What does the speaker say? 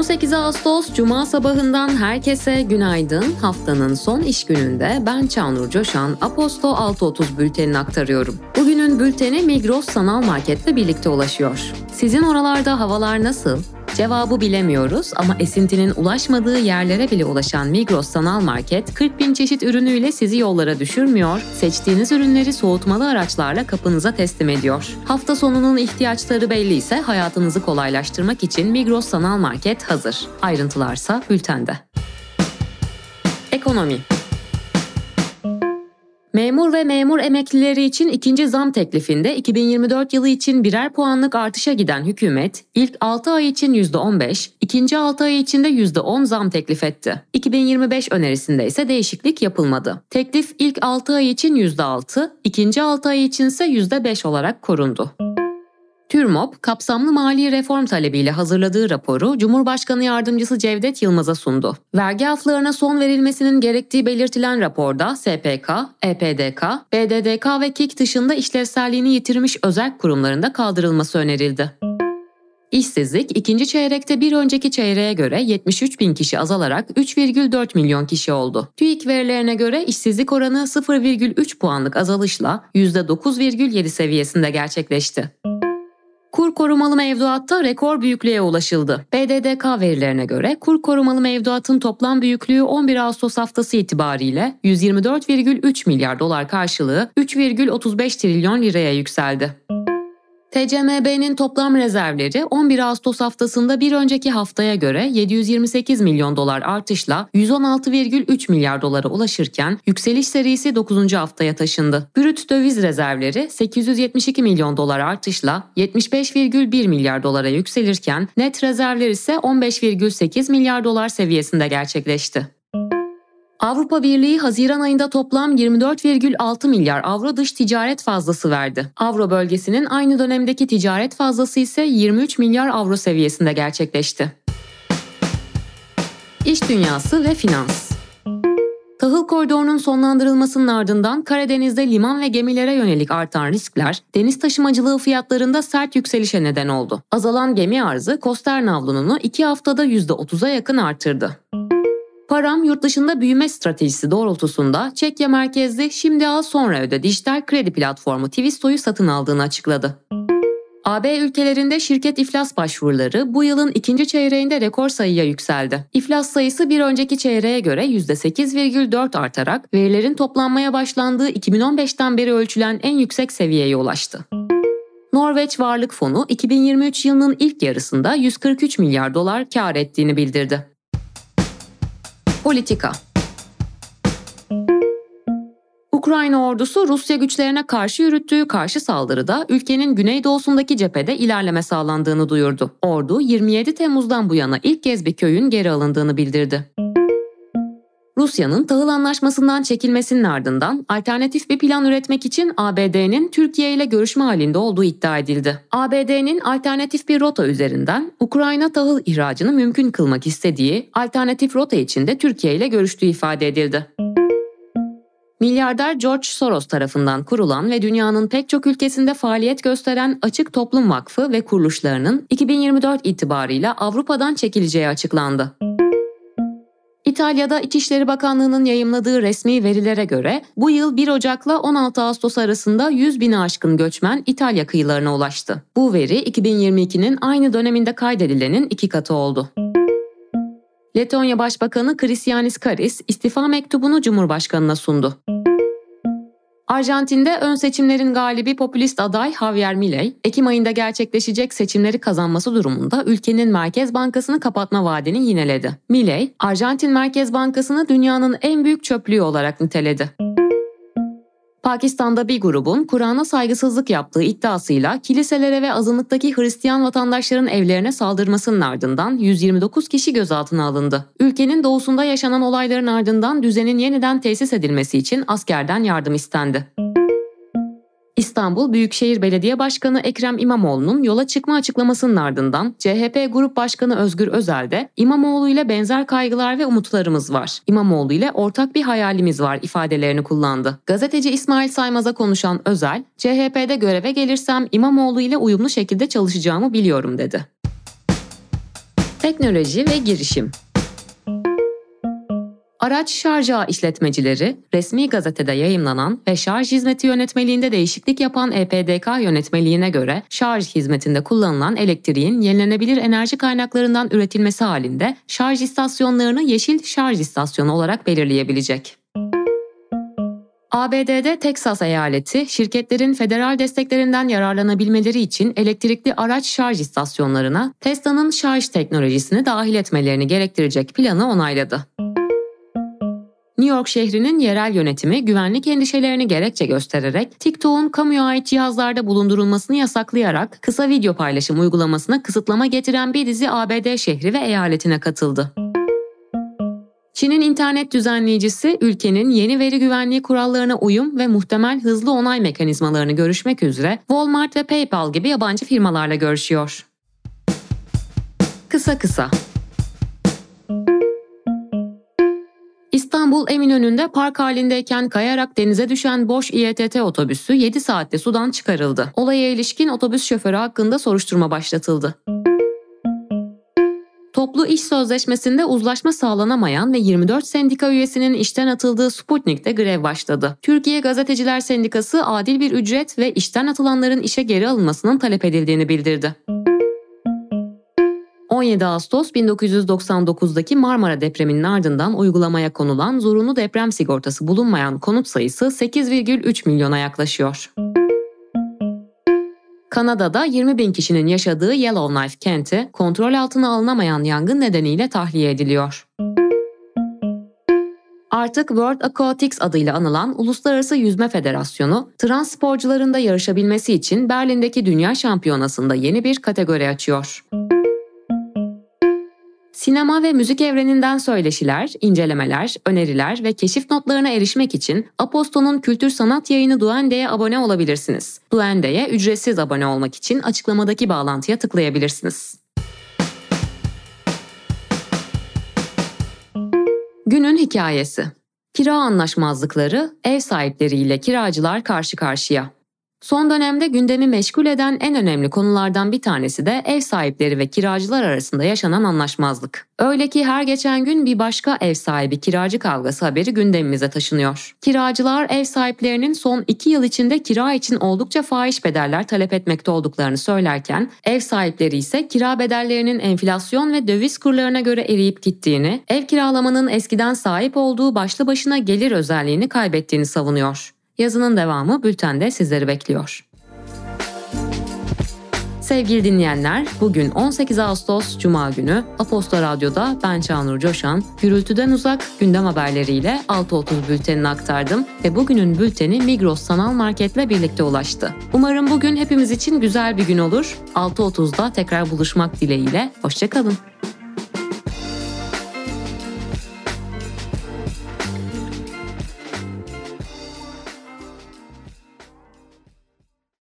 18 Ağustos Cuma sabahından herkese günaydın. Haftanın son iş gününde ben Çağnur Coşan Aposto 6.30 bültenini aktarıyorum. Bugünün bülteni Migros Sanal Market'le birlikte ulaşıyor. Sizin oralarda havalar nasıl? Cevabı bilemiyoruz ama esintinin ulaşmadığı yerlere bile ulaşan Migros Sanal Market 40 bin çeşit ürünüyle sizi yollara düşürmüyor, seçtiğiniz ürünleri soğutmalı araçlarla kapınıza teslim ediyor. Hafta sonunun ihtiyaçları belli ise hayatınızı kolaylaştırmak için Migros Sanal Market hazır. Ayrıntılarsa bültende. Ekonomi Memur ve memur emeklileri için ikinci zam teklifinde 2024 yılı için birer puanlık artışa giden hükümet ilk 6 ay için %15, ikinci 6 ay için de %10 zam teklif etti. 2025 önerisinde ise değişiklik yapılmadı. Teklif ilk 6 ay için %6, ikinci 6 ay için ise %5 olarak korundu. TÜRMOP, kapsamlı mali reform talebiyle hazırladığı raporu Cumhurbaşkanı Yardımcısı Cevdet Yılmaz'a sundu. Vergi aflarına son verilmesinin gerektiği belirtilen raporda SPK, EPDK, BDDK ve KİK dışında işlevselliğini yitirmiş özel kurumlarında kaldırılması önerildi. İşsizlik ikinci çeyrekte bir önceki çeyreğe göre 73 bin kişi azalarak 3,4 milyon kişi oldu. TÜİK verilerine göre işsizlik oranı 0,3 puanlık azalışla %9,7 seviyesinde gerçekleşti. Kur korumalı mevduatta rekor büyüklüğe ulaşıldı. BDDK verilerine göre kur korumalı mevduatın toplam büyüklüğü 11 Ağustos haftası itibariyle 124,3 milyar dolar karşılığı 3,35 trilyon liraya yükseldi. TCMB'nin toplam rezervleri 11 Ağustos haftasında bir önceki haftaya göre 728 milyon dolar artışla 116,3 milyar dolara ulaşırken yükseliş serisi 9. haftaya taşındı. Brüt döviz rezervleri 872 milyon dolar artışla 75,1 milyar dolara yükselirken net rezervler ise 15,8 milyar dolar seviyesinde gerçekleşti. Avrupa Birliği Haziran ayında toplam 24,6 milyar avro dış ticaret fazlası verdi. Avro bölgesinin aynı dönemdeki ticaret fazlası ise 23 milyar avro seviyesinde gerçekleşti. İş dünyası ve finans Tahıl koridorunun sonlandırılmasının ardından Karadeniz'de liman ve gemilere yönelik artan riskler deniz taşımacılığı fiyatlarında sert yükselişe neden oldu. Azalan gemi arzı Koster navlununu 2 haftada %30'a yakın artırdı. Param yurt dışında büyüme stratejisi doğrultusunda Çekya merkezli Şimdi Al Sonra Öde dijital kredi platformu Twisto'yu satın aldığını açıkladı. AB ülkelerinde şirket iflas başvuruları bu yılın ikinci çeyreğinde rekor sayıya yükseldi. İflas sayısı bir önceki çeyreğe göre %8,4 artarak verilerin toplanmaya başlandığı 2015'ten beri ölçülen en yüksek seviyeye ulaştı. Norveç Varlık Fonu 2023 yılının ilk yarısında 143 milyar dolar kar ettiğini bildirdi. Politika Ukrayna ordusu Rusya güçlerine karşı yürüttüğü karşı saldırıda ülkenin güneydoğusundaki cephede ilerleme sağlandığını duyurdu. Ordu 27 Temmuz'dan bu yana ilk kez bir köyün geri alındığını bildirdi. Rusya'nın tahıl anlaşmasından çekilmesinin ardından alternatif bir plan üretmek için ABD'nin Türkiye ile görüşme halinde olduğu iddia edildi. ABD'nin alternatif bir rota üzerinden Ukrayna tahıl ihracını mümkün kılmak istediği alternatif rota içinde Türkiye ile görüştüğü ifade edildi. Milyarder George Soros tarafından kurulan ve dünyanın pek çok ülkesinde faaliyet gösteren Açık Toplum Vakfı ve kuruluşlarının 2024 itibarıyla Avrupa'dan çekileceği açıklandı. İtalya'da İçişleri Bakanlığı'nın yayımladığı resmi verilere göre bu yıl 1 Ocak'la 16 Ağustos arasında 100 bini aşkın göçmen İtalya kıyılarına ulaştı. Bu veri 2022'nin aynı döneminde kaydedilenin iki katı oldu. Letonya Başbakanı Christianis Karis istifa mektubunu Cumhurbaşkanı'na sundu. Arjantin'de ön seçimlerin galibi popülist aday Javier Milei, Ekim ayında gerçekleşecek seçimleri kazanması durumunda ülkenin Merkez Bankası'nı kapatma vaadini yineledi. Milei, Arjantin Merkez Bankası'nı dünyanın en büyük çöplüğü olarak niteledi. Pakistan'da bir grubun Kur'an'a saygısızlık yaptığı iddiasıyla kiliselere ve azınlıktaki Hristiyan vatandaşların evlerine saldırmasının ardından 129 kişi gözaltına alındı. Ülkenin doğusunda yaşanan olayların ardından düzenin yeniden tesis edilmesi için askerden yardım istendi. İstanbul Büyükşehir Belediye Başkanı Ekrem İmamoğlu'nun yola çıkma açıklamasının ardından CHP Grup Başkanı Özgür Özel de İmamoğlu ile benzer kaygılar ve umutlarımız var. İmamoğlu ile ortak bir hayalimiz var ifadelerini kullandı. Gazeteci İsmail Saymaz'a konuşan Özel, CHP'de göreve gelirsem İmamoğlu ile uyumlu şekilde çalışacağımı biliyorum dedi. Teknoloji ve girişim Araç şarj ağı işletmecileri, resmi gazetede yayımlanan ve şarj hizmeti yönetmeliğinde değişiklik yapan EPDK yönetmeliğine göre şarj hizmetinde kullanılan elektriğin yenilenebilir enerji kaynaklarından üretilmesi halinde şarj istasyonlarını yeşil şarj istasyonu olarak belirleyebilecek. ABD'de Teksas eyaleti şirketlerin federal desteklerinden yararlanabilmeleri için elektrikli araç şarj istasyonlarına Tesla'nın şarj teknolojisini dahil etmelerini gerektirecek planı onayladı. New York şehrinin yerel yönetimi güvenlik endişelerini gerekçe göstererek TikTok'un kamuya ait cihazlarda bulundurulmasını yasaklayarak kısa video paylaşım uygulamasına kısıtlama getiren bir dizi ABD şehri ve eyaletine katıldı. Çin'in internet düzenleyicisi ülkenin yeni veri güvenliği kurallarına uyum ve muhtemel hızlı onay mekanizmalarını görüşmek üzere Walmart ve PayPal gibi yabancı firmalarla görüşüyor. Kısa kısa İstanbul Eminönü'nde park halindeyken kayarak denize düşen boş İETT otobüsü 7 saatte sudan çıkarıldı. Olaya ilişkin otobüs şoförü hakkında soruşturma başlatıldı. Toplu iş sözleşmesinde uzlaşma sağlanamayan ve 24 sendika üyesinin işten atıldığı Sputnik'te grev başladı. Türkiye Gazeteciler Sendikası adil bir ücret ve işten atılanların işe geri alınmasının talep edildiğini bildirdi. 17 Ağustos 1999'daki Marmara depreminin ardından uygulamaya konulan zorunlu deprem sigortası bulunmayan konut sayısı 8,3 milyona yaklaşıyor. Kanada'da 20 bin kişinin yaşadığı Yellowknife kenti kontrol altına alınamayan yangın nedeniyle tahliye ediliyor. Artık World Aquatics adıyla anılan Uluslararası Yüzme Federasyonu, trans sporcuların yarışabilmesi için Berlin'deki Dünya Şampiyonası'nda yeni bir kategori açıyor. Sinema ve müzik evreninden söyleşiler, incelemeler, öneriler ve keşif notlarına erişmek için Aposto'nun kültür sanat yayını Duende'ye abone olabilirsiniz. Duende'ye ücretsiz abone olmak için açıklamadaki bağlantıya tıklayabilirsiniz. Günün hikayesi Kira anlaşmazlıkları, ev sahipleriyle kiracılar karşı karşıya. Son dönemde gündemi meşgul eden en önemli konulardan bir tanesi de ev sahipleri ve kiracılar arasında yaşanan anlaşmazlık. Öyle ki her geçen gün bir başka ev sahibi kiracı kavgası haberi gündemimize taşınıyor. Kiracılar ev sahiplerinin son 2 yıl içinde kira için oldukça fahiş bedeller talep etmekte olduklarını söylerken, ev sahipleri ise kira bedellerinin enflasyon ve döviz kurlarına göre eriyip gittiğini, ev kiralamanın eskiden sahip olduğu başlı başına gelir özelliğini kaybettiğini savunuyor. Yazının devamı bültende sizleri bekliyor. Sevgili dinleyenler, bugün 18 Ağustos Cuma günü Aposto Radyo'da ben Çağnur Coşan, gürültüden uzak gündem haberleriyle 6.30 bültenini aktardım ve bugünün bülteni Migros Sanal Market'le birlikte ulaştı. Umarım bugün hepimiz için güzel bir gün olur. 6.30'da tekrar buluşmak dileğiyle, hoşçakalın.